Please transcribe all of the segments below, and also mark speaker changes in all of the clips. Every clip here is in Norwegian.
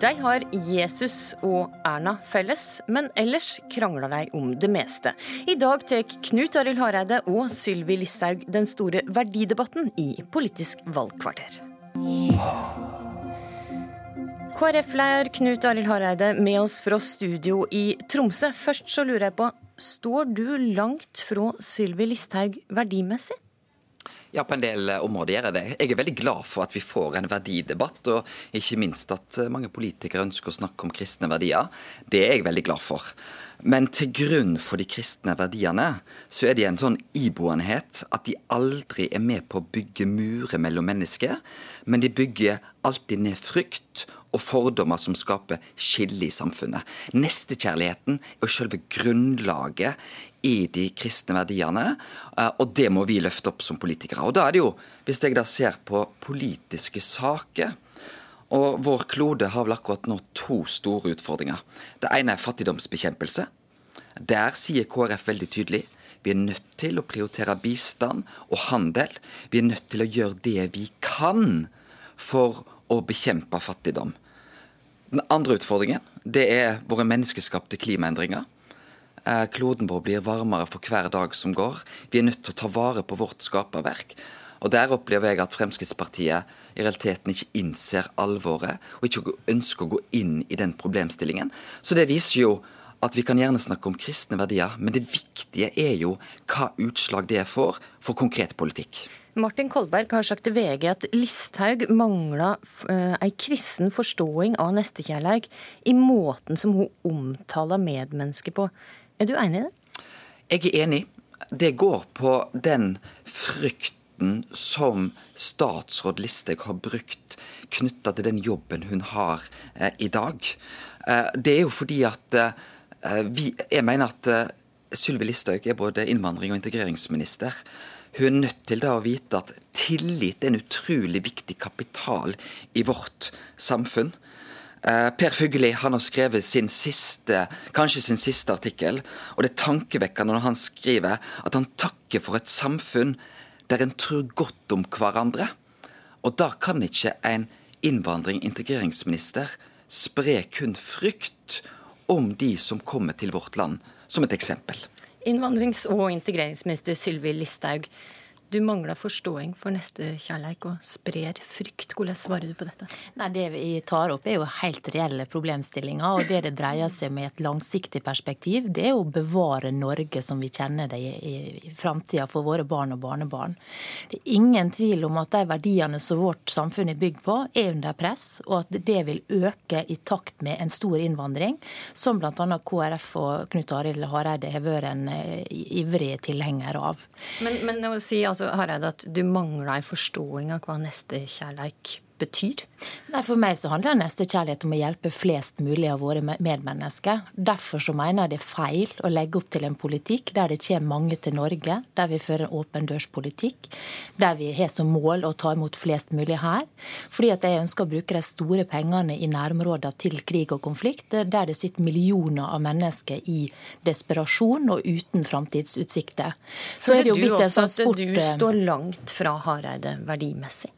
Speaker 1: De har Jesus og Erna felles, men ellers krangler de om det meste. I dag tar Knut Arild Hareide og Sylvi Listhaug den store verdidebatten i Politisk valgkvarter. KrF-leder Knut Arild Hareide med oss fra studio i Tromsø. Først så lurer jeg på, står du langt fra Sylvi Listhaug verdimessig?
Speaker 2: Ja, på en del eh, områder gjør jeg det. Jeg er veldig glad for at vi får en verdidebatt, og ikke minst at eh, mange politikere ønsker å snakke om kristne verdier. Det er jeg veldig glad for. Men til grunn for de kristne verdiene, så er det en sånn iboenhet at de aldri er med på å bygge murer mellom mennesker, men de bygger alltid ned frykt og fordommer som skaper skille i samfunnet. Nestekjærligheten er selve grunnlaget i de kristne verdiene, eh, og det må vi løfte opp som politikere. Og da er det jo, Hvis jeg da ser på politiske saker og Vår klode har vel akkurat nå to store utfordringer. Det ene er fattigdomsbekjempelse. Der sier KrF veldig tydelig vi er nødt til å prioritere bistand og handel. Vi er nødt til å gjøre det vi kan for å bekjempe fattigdom. Den andre utfordringen det er våre menneskeskapte klimaendringer. Eh, kloden vår blir varmere for hver dag som går. Vi er nødt til å ta vare på vårt skaperverk. Og Der opplever jeg at Fremskrittspartiet i realiteten ikke innser alvoret, og ikke ønsker å gå inn i den problemstillingen. Så det viser jo at vi kan gjerne snakke om kristne verdier, men det viktige er jo hva utslag det får for konkret politikk.
Speaker 1: Martin Kolberg har sagt til VG at Listhaug mangla uh, ei kristen forståing av nestekjærleik i måten som hun omtaler medmennesker på. Er du enig i det?
Speaker 2: Jeg er enig. Det går på den frykten som statsråd Listhaug har brukt knytta til den jobben hun har eh, i dag. Eh, det er jo fordi at vi, Jeg mener at Sylvi Listhaug er både innvandring- og integreringsminister. Hun er nødt til da å vite at tillit er en utrolig viktig kapital i vårt samfunn. Eh, per Fugelli han har skrevet sin siste, kanskje sin siste artikkel. og Det er tankevekkende når han skriver at han takker for et samfunn der en tror godt om hverandre. Og da kan ikke en innvandring- integreringsminister spre kun frykt om de som kommer til vårt land, som et eksempel.
Speaker 1: Innvandrings- og integreringsminister Sylvi Listhaug. Du mangler forståing for nestekjærleik og sprer frykt. Hvordan svarer du på dette?
Speaker 3: Nei, Det vi tar opp er jo helt reelle problemstillinger. og Det det dreier seg med et langsiktig perspektiv, det er å bevare Norge som vi kjenner det i, i framtida for våre barn og barnebarn. Det er ingen tvil om at de verdiene som vårt samfunn er bygd på, er under press, og at det vil øke i takt med en stor innvandring, som bl.a. KrF og Knut Arild Hareide har vært en uh, ivrig tilhenger av.
Speaker 1: Men, men å si altså altså, Hareide, at du mangler en forståing av hva nestekjærleik betyr?
Speaker 3: Nei, For meg så handler nestekjærlighet om å hjelpe flest mulig av våre medmennesker. Derfor så mener jeg det er feil å legge opp til en politikk der det kommer mange til Norge, der vi fører en åpen dørs-politikk, der vi har som mål å ta imot flest mulig her. Fordi at jeg ønsker å bruke de store pengene i nærområdene til krig og konflikt, der det sitter millioner av mennesker i desperasjon og uten framtidsutsikter.
Speaker 1: Så er det jo blitt en sånn sport du står langt fra Hareide verdimessig?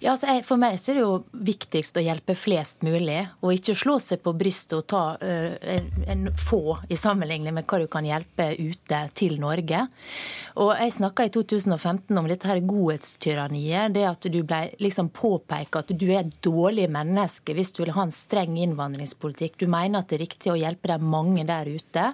Speaker 3: Ja, altså For meg er det jo viktigst å hjelpe flest mulig, og ikke slå seg på brystet og ta uh, en, en, få i sammenligning med hva du kan hjelpe ute til Norge. Og Jeg snakka i 2015 om dette her godhetstyranniet. Det at du ble liksom påpeka at du er et dårlig menneske hvis du vil ha en streng innvandringspolitikk. Du mener at det er riktig å hjelpe de mange der ute,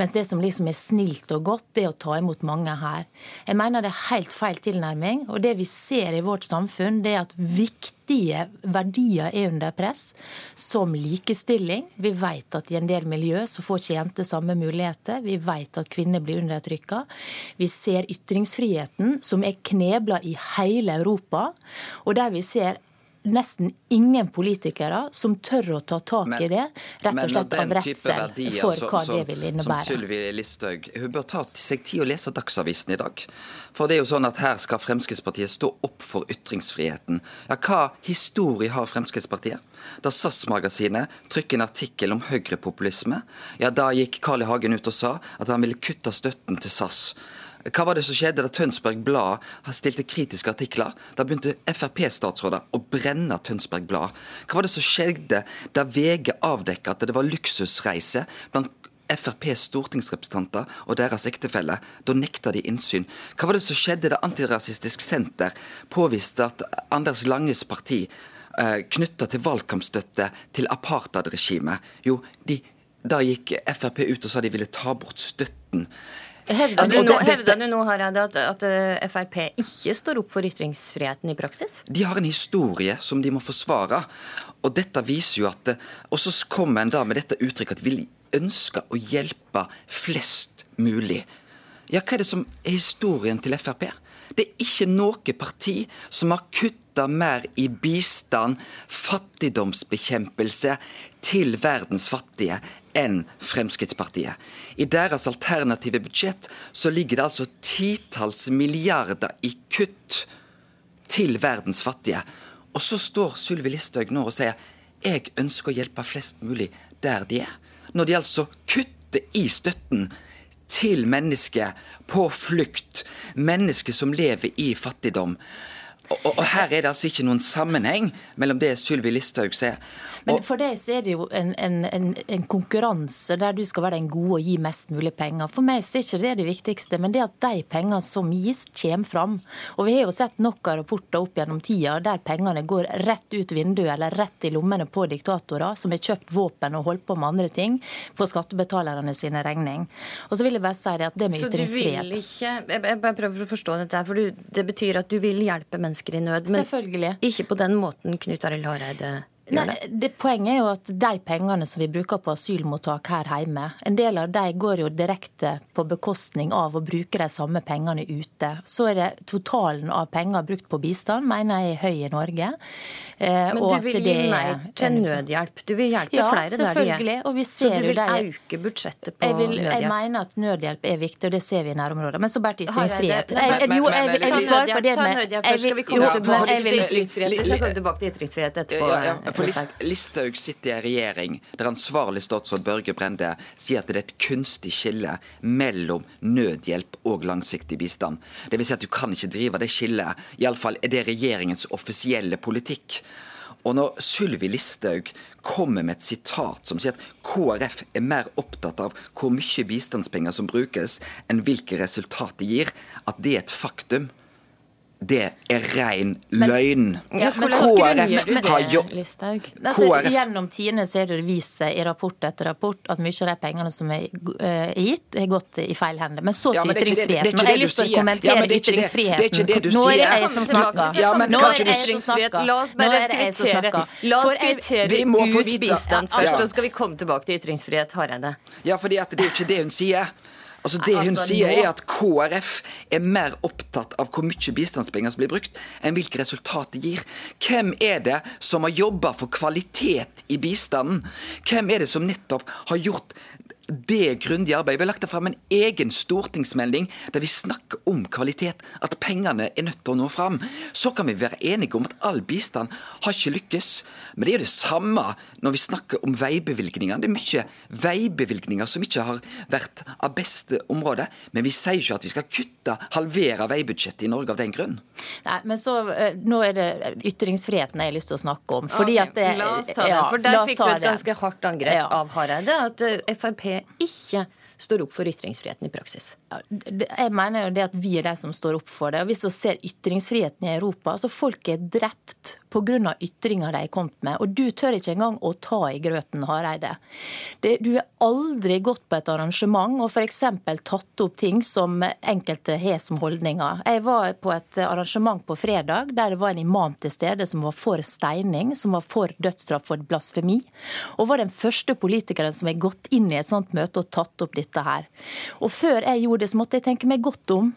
Speaker 3: mens det som liksom er snilt og godt, det er å ta imot mange her. Jeg mener det er helt feil tilnærming. og det vi ser i vårt samfunn samfunn, det er at viktige verdier er under press, som likestilling. Vi vet at i en del miljø så får ikke jenter samme muligheter. Vi vet at kvinner blir undertrykka. Vi ser ytringsfriheten, som er knebla i hele Europa, og der vi ser nesten ingen politikere som tør å ta tak men, i det, rett og slett av redsel for hva som, det vil innebære.
Speaker 2: Som Sylvi Listhaug, hun bør ta seg tid å lese Dagsavisen i dag. For det er jo sånn at her skal Fremskrittspartiet stå opp for ytringsfriheten. Ja, hva historie har Fremskrittspartiet? Da SAS-magasinet trykker en artikkel om høyrepopulisme, ja, da gikk Carl I. Hagen ut og sa at han ville kutte støtten til SAS. Hva var det som skjedde da Tønsberg Blad stilte kritiske artikler? Da begynte Frp-statsråder å brenne Tønsberg Blad. Hva var det som skjedde da VG avdekket at det var luksusreise blant FrPs stortingsrepresentanter og deres ektefelle. Da nekta de innsyn. Hva var det som skjedde da Antirasistisk Senter påviste at Anders Langes parti eh, knytta til valgkampstøtte til apartheidregimet? Jo, de, da gikk Frp ut og sa de ville ta bort støtten.
Speaker 1: Hevder du, nå, hevder du nå Harald, at, at eh, Frp ikke står opp for ytringsfriheten i praksis?
Speaker 2: De har en historie som de må forsvare. Og dette viser jo at eh, Og så kommer en da med dette uttrykket at vi ønsker å hjelpe flest mulig. Ja, hva er det som er historien til Frp? Det er ikke noe parti som har kutta mer i bistand, fattigdomsbekjempelse til verdens fattige enn Fremskrittspartiet. I deres alternative budsjett så ligger det altså titalls milliarder i kutt til verdens fattige. Og så står Sylvi Listhaug nå og sier jeg ønsker å hjelpe flest mulig der de er. Når de altså kutter i støtten til mennesker på flukt, mennesker som lever i fattigdom. Og, og, her er det altså ikke noen sammenheng mellom det Sylvi Listhaug sier.
Speaker 3: Men For deg så er det jo en, en, en, en, konkurranse der du skal være den gode og gi mest mulig penger. For meg så er ikke det det viktigste, men det at de pengene som gis, kommer fram. Og vi har jo sett nok av rapporter opp gjennom tida der pengene går rett ut vinduet eller rett i lommene på diktatorer som har kjøpt våpen og holdt på med andre ting på skattebetalerne sine regning. Og så vil jeg bare si det at det med ytringsfrihet
Speaker 1: Så du vil ikke Jeg bare prøver å forstå dette, her, for det betyr at du vil hjelpe mennesker i nød, men ikke på den måten Knut Arild Hareide
Speaker 3: Nei, det Poenget er jo at de pengene som vi bruker på asylmottak her hjemme, en del av de går jo direkte på bekostning av å bruke de samme pengene ute. Så er det totalen av penger brukt på bistand, mener jeg er høy i Norge.
Speaker 1: Eh, Men du vil gi nei til nødhjelp? Du vil hjelpe
Speaker 3: ja,
Speaker 1: flere der
Speaker 3: de er? selvfølgelig. Og vi ser
Speaker 1: så du vil
Speaker 3: de,
Speaker 1: øke budsjettet på
Speaker 3: jeg vil,
Speaker 1: nødhjelp?
Speaker 3: Jeg mener at nødhjelp er viktig, og det ser vi i nærområdet. Men så bare til ytringsfrihet. Jo, jeg vil svare på det med
Speaker 1: nødhjelp først. Skal vi komme tilbake til ytringsfrihet etterpå?
Speaker 2: For List, Listhaug sitter i en regjering der ansvarlig statsråd Børge Brende sier at det er et kunstig skille mellom nødhjelp og langsiktig bistand. Det vil si at du kan ikke drive det skillet. Iallfall er det regjeringens offisielle politikk. Og når Sylvi Listhaug kommer med et sitat som sier at KrF er mer opptatt av hvor mye bistandspenger som brukes, enn hvilke resultat det gir, at det er et faktum, det er ren løgn.
Speaker 1: Ja, KrF har jo
Speaker 3: altså, Gjennom tidene ser det vist seg i rapport etter rapport at mye av de pengene som er uh, gitt, har gått i feil hender. Men så til ja, ytringsfriheten. Jeg har lyst til å kommentere ja, ytringsfriheten. Nå er det jeg som snakker.
Speaker 1: Ja, Nå er det jeg som snakker. La oss bare prioritere, La oss prioritere ut bistand først, så skal vi komme tilbake til ytringsfrihet, Hareide.
Speaker 2: Ja, fordi det er jo ikke det hun sier. Altså Det hun altså, sier, er at KrF er mer opptatt av hvor mye bistandspenger som blir brukt, enn hvilke resultat det gir. Hvem er det som har jobba for kvalitet i bistanden? Hvem er det som nettopp har gjort det grundige arbeidet. Vi har lagt frem en egen stortingsmelding der vi snakker om kvalitet, at pengene er nødt til å nå fram. Så kan vi være enige om at all bistand har ikke lykkes. Men det er jo det samme når vi snakker om veibevilgningene. Det er mye veibevilgninger som ikke har vært av beste område. Men vi sier ikke at vi skal kutte, halvere veibudsjettet i Norge av den grunn.
Speaker 3: Nei, men så, eh, Nå er det ytringsfriheten jeg har lyst til å snakke om. fordi okay, at det,
Speaker 1: La oss ta det, for der fikk du et ganske hardt angrep ja. av Hareide. At eh, Frp ikke står opp for ytringsfriheten i praksis.
Speaker 3: Jeg mener jo det at vi er de som står opp for det. og Hvis vi ser ytringsfriheten i Europa, så folk er drept pga. ytringer de har kommet med. Og du tør ikke engang å ta i grøten, Hareide. Det, du har aldri gått på et arrangement og f.eks. tatt opp ting som enkelte har som holdninger. Jeg var på et arrangement på fredag der det var en imam til stede som var for steining, som var for dødsstraff for blasfemi, og var den første politikeren som har gått inn i et sånt møte og tatt opp dette her. Og før jeg gjorde det, så måtte jeg tenke meg godt om.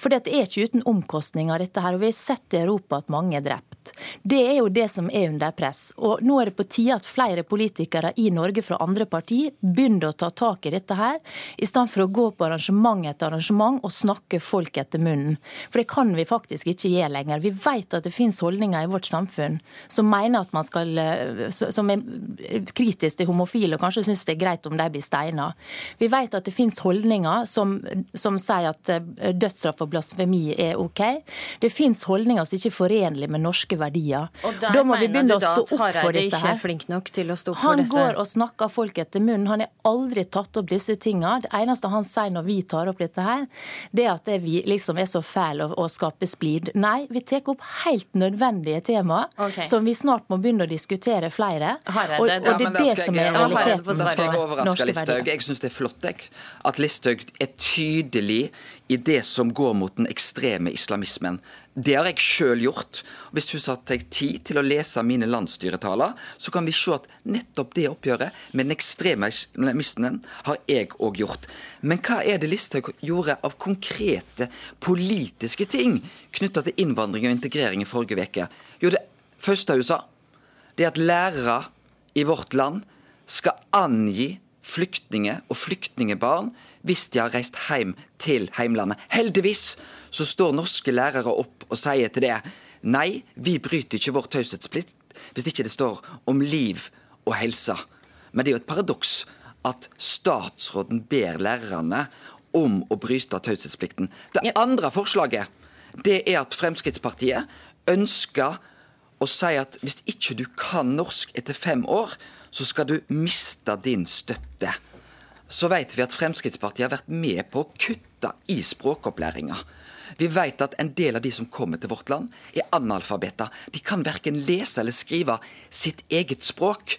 Speaker 3: For det er ikke uten omkostninger, dette her. Og vi har sett i Europa at mange er drept. Det er jo det som er under press. Og nå er det på tide at flere politikere i Norge fra andre partier begynner å ta tak i dette her, i stedet for å gå på arrangement etter arrangement og snakke folk etter munnen. For det kan vi faktisk ikke gjøre lenger. Vi vet at det finnes holdninger i vårt samfunn som mener at man skal, eh, som er kritisk til homofile og kanskje syns det er greit om de blir steina. Vi vet at det finnes holdninger som, som sier at eh, dødsstraff og blasfemi er OK. Det finnes holdninger som ikke er forenlige med norske verdier.
Speaker 1: Og da må vi begynne å stå opp for dette her. Flink nok til å stå opp
Speaker 3: han
Speaker 1: for disse.
Speaker 3: går og snakker folk etter munnen. Han har aldri tatt opp disse tingene. Det eneste han sier når vi tar opp dette her, det er at det vi liksom er så fæle å, å skape splid. Nei, vi tar opp helt nødvendige temaer okay. som vi snart må begynne å diskutere flere.
Speaker 2: Og, og, det er det som er realiteten. Da skal jeg overraske Listhaug. Jeg syns det er flott jeg, at Listhaug er tydelig i det som går mot den ekstreme islamismen. Det har jeg sjøl gjort. Hvis du satt deg tid til å lese mine landsstyretaler, så kan vi se at nettopp det oppgjøret med den ekstreme islamismen har jeg òg gjort. Men hva er det Listhaug gjorde av konkrete politiske ting knytta til innvandring og integrering i forrige uke? Jo, det første hun sa, det er at lærere i vårt land skal angi flyktninger og flyktningebarn hvis de har reist hjem til heimlandet. Heldigvis så står norske lærere opp og sier til det nei, vi bryter ikke vår taushetsplikt hvis ikke det står om liv og helse. Men det er jo et paradoks at statsråden ber lærerne om å bryte taushetsplikten. Det andre forslaget det er at Fremskrittspartiet ønsker å si at hvis ikke du kan norsk etter fem år, så skal du miste din støtte så vet vi at Fremskrittspartiet har vært med på å kutte i språkopplæringa. Vi vet at en del av de som kommer til vårt land, er analfabeter. De kan verken lese eller skrive sitt eget språk.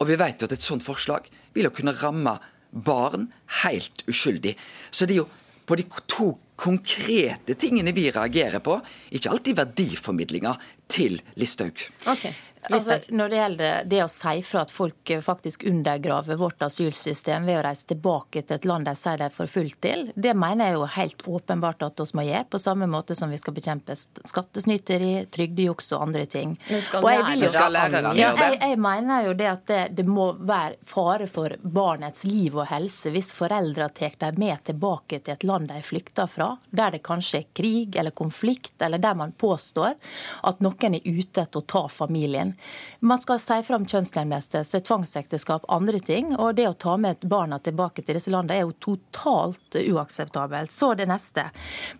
Speaker 2: Og vi vet jo at et sånt forslag vil jo kunne ramme barn helt uskyldig. Så det er jo på de to konkrete tingene vi reagerer på, ikke alltid verdiformidlinga til Listhaug.
Speaker 3: Okay. Altså, når det gjelder det å si fra at folk faktisk undergraver vårt asylsystem ved å reise tilbake til et land de sier de er forfulgt til, det mener jeg jo helt åpenbart at vi må gjøre, på samme måte som vi skal bekjempe skattesnyteri, trygdejuks og andre ting.
Speaker 2: Men skal, og skal lærerne
Speaker 3: gjøre det? Jeg, jeg, mener jo det at det, det, må være fare for barnets liv og helse hvis foreldre tar dem med tilbake til et land de flykter fra, der det kanskje er krig eller konflikt, eller der man påstår at noen er ute etter å ta familien. Man skal si fra om kjønnslemlestelse, tvangsekteskap, andre ting. Og det å ta med barna tilbake til disse landene er jo totalt uakseptabelt. Så det neste.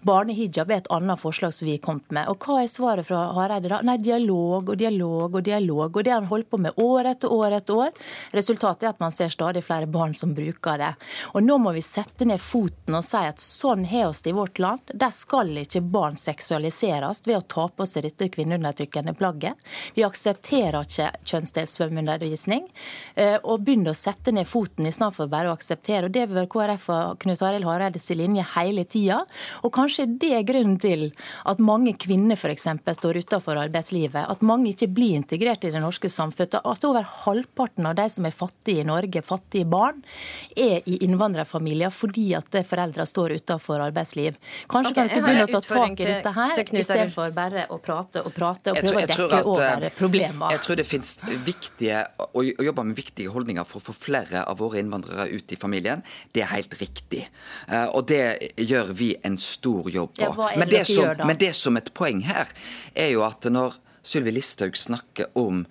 Speaker 3: Barnehijab er et annet forslag som vi har kommet med. Og hva er svaret fra Hareide da? Nei, dialog og dialog og dialog. Og det har han holdt på med år etter år etter år. Resultatet er at man ser stadig flere barn som bruker det. Og nå må vi sette ned foten og si at sånn har oss det i vårt land. Der skal ikke barn seksualiseres ved å ta på seg dette kvinneundertrykkende plagget. Vi aksepterer aksepterer ikke kjønnsdelt svømmeundervisning. Eh, og begynner å sette ned foten i stedet for bare å akseptere. og Det vil være KrF og Knut Arild Hareides linje hele tida. Og kanskje det er grunnen til at mange kvinner f.eks. står utenfor arbeidslivet. At mange ikke blir integrert i det norske samfunnet. At over halvparten av de som er fattige i Norge, fattige barn, er i innvandrerfamilier fordi at foreldre står utenfor arbeidsliv. Kanskje okay, kan du ikke begynne å ta tak i dette her, istedenfor bare å prate og prate og prøve å dekke over eh, problemet
Speaker 2: tema. Jeg tror det finnes viktige, å, jobbe med viktige holdninger for å få flere av våre innvandrere ut i familien. Det er helt riktig. Eh, og det gjør vi en stor jobb på. Ja, men, det som, gjør, men det som et poeng her, er jo at når Sylvi Listhaug snakker om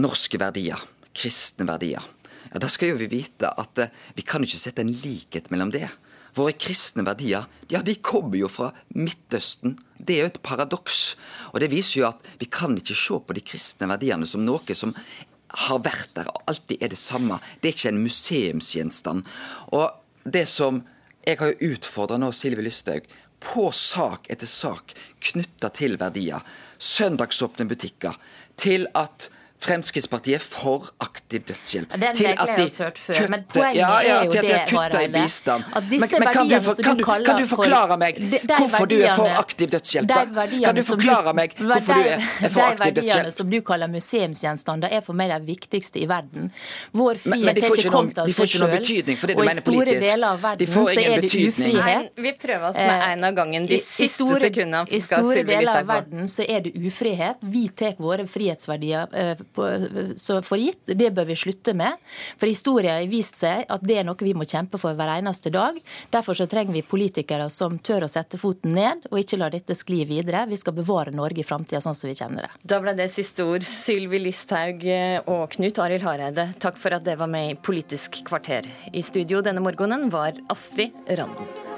Speaker 2: norske verdier, kristne verdier, ja, da skal jo vi vite at eh, vi kan ikke sette en likhet mellom det Våre kristne verdier ja, de kommer jo fra Midtøsten. Det er jo et paradoks. Og Det viser jo at vi kan ikke se på de kristne verdiene som noe som har vært der og alltid er det samme. Det er ikke en museumsgjenstand. Og det som jeg har jo utfordra nå Silvi Lysthaug på sak etter sak knytta til verdier. Søndagsåpne butikker. Til at Fremskrittspartiet for aktiv dødshjelp.
Speaker 3: Den
Speaker 2: til at de kutter-
Speaker 3: men
Speaker 2: ja, ja, til at de har kuttet i bistand.
Speaker 3: at disse
Speaker 2: Men, men kan, du, for, kan,
Speaker 3: du
Speaker 2: kan du forklare meg
Speaker 3: de- de
Speaker 2: hvorfor du er for aktiv dødshjelp? da? Kan du forklare meg hvorfor du er, for aktiv dødshjelp?
Speaker 3: De verdiene som du kaller museumsgjenstander, er for meg de viktigste i verden. Vår frihet
Speaker 2: men de får
Speaker 3: har
Speaker 2: ikke
Speaker 3: kommet av
Speaker 2: de får ikke
Speaker 3: noen
Speaker 2: betydning for det du
Speaker 3: Og i
Speaker 2: mener
Speaker 3: store
Speaker 2: politisk.
Speaker 3: deler av
Speaker 2: De
Speaker 3: verden
Speaker 2: får
Speaker 3: så
Speaker 2: ingen
Speaker 3: er det
Speaker 2: betydning.
Speaker 3: ufrihet.
Speaker 1: Nei, vi prøver oss med
Speaker 3: Eh,
Speaker 1: en av gangen. De siste sekundene
Speaker 3: I store deler av verden så er det ufrihet. Vi tar våre frihetsverdier eh, for gitt. Det bør vi slutte med. For historien har vist seg at det er noe vi må kjempe for hver eneste dag. Derfor så trenger vi politikere som tør å sette foten ned og ikke la dette skli videre. Vi skal bevare Norge i framtida sånn som vi kjenner det.
Speaker 1: Da ble det siste ord. Sylvi Listhaug og Knut Arild Hareide, takk for at det var med i Politisk kvarter. I studio denne morgenen var Astrid Randen.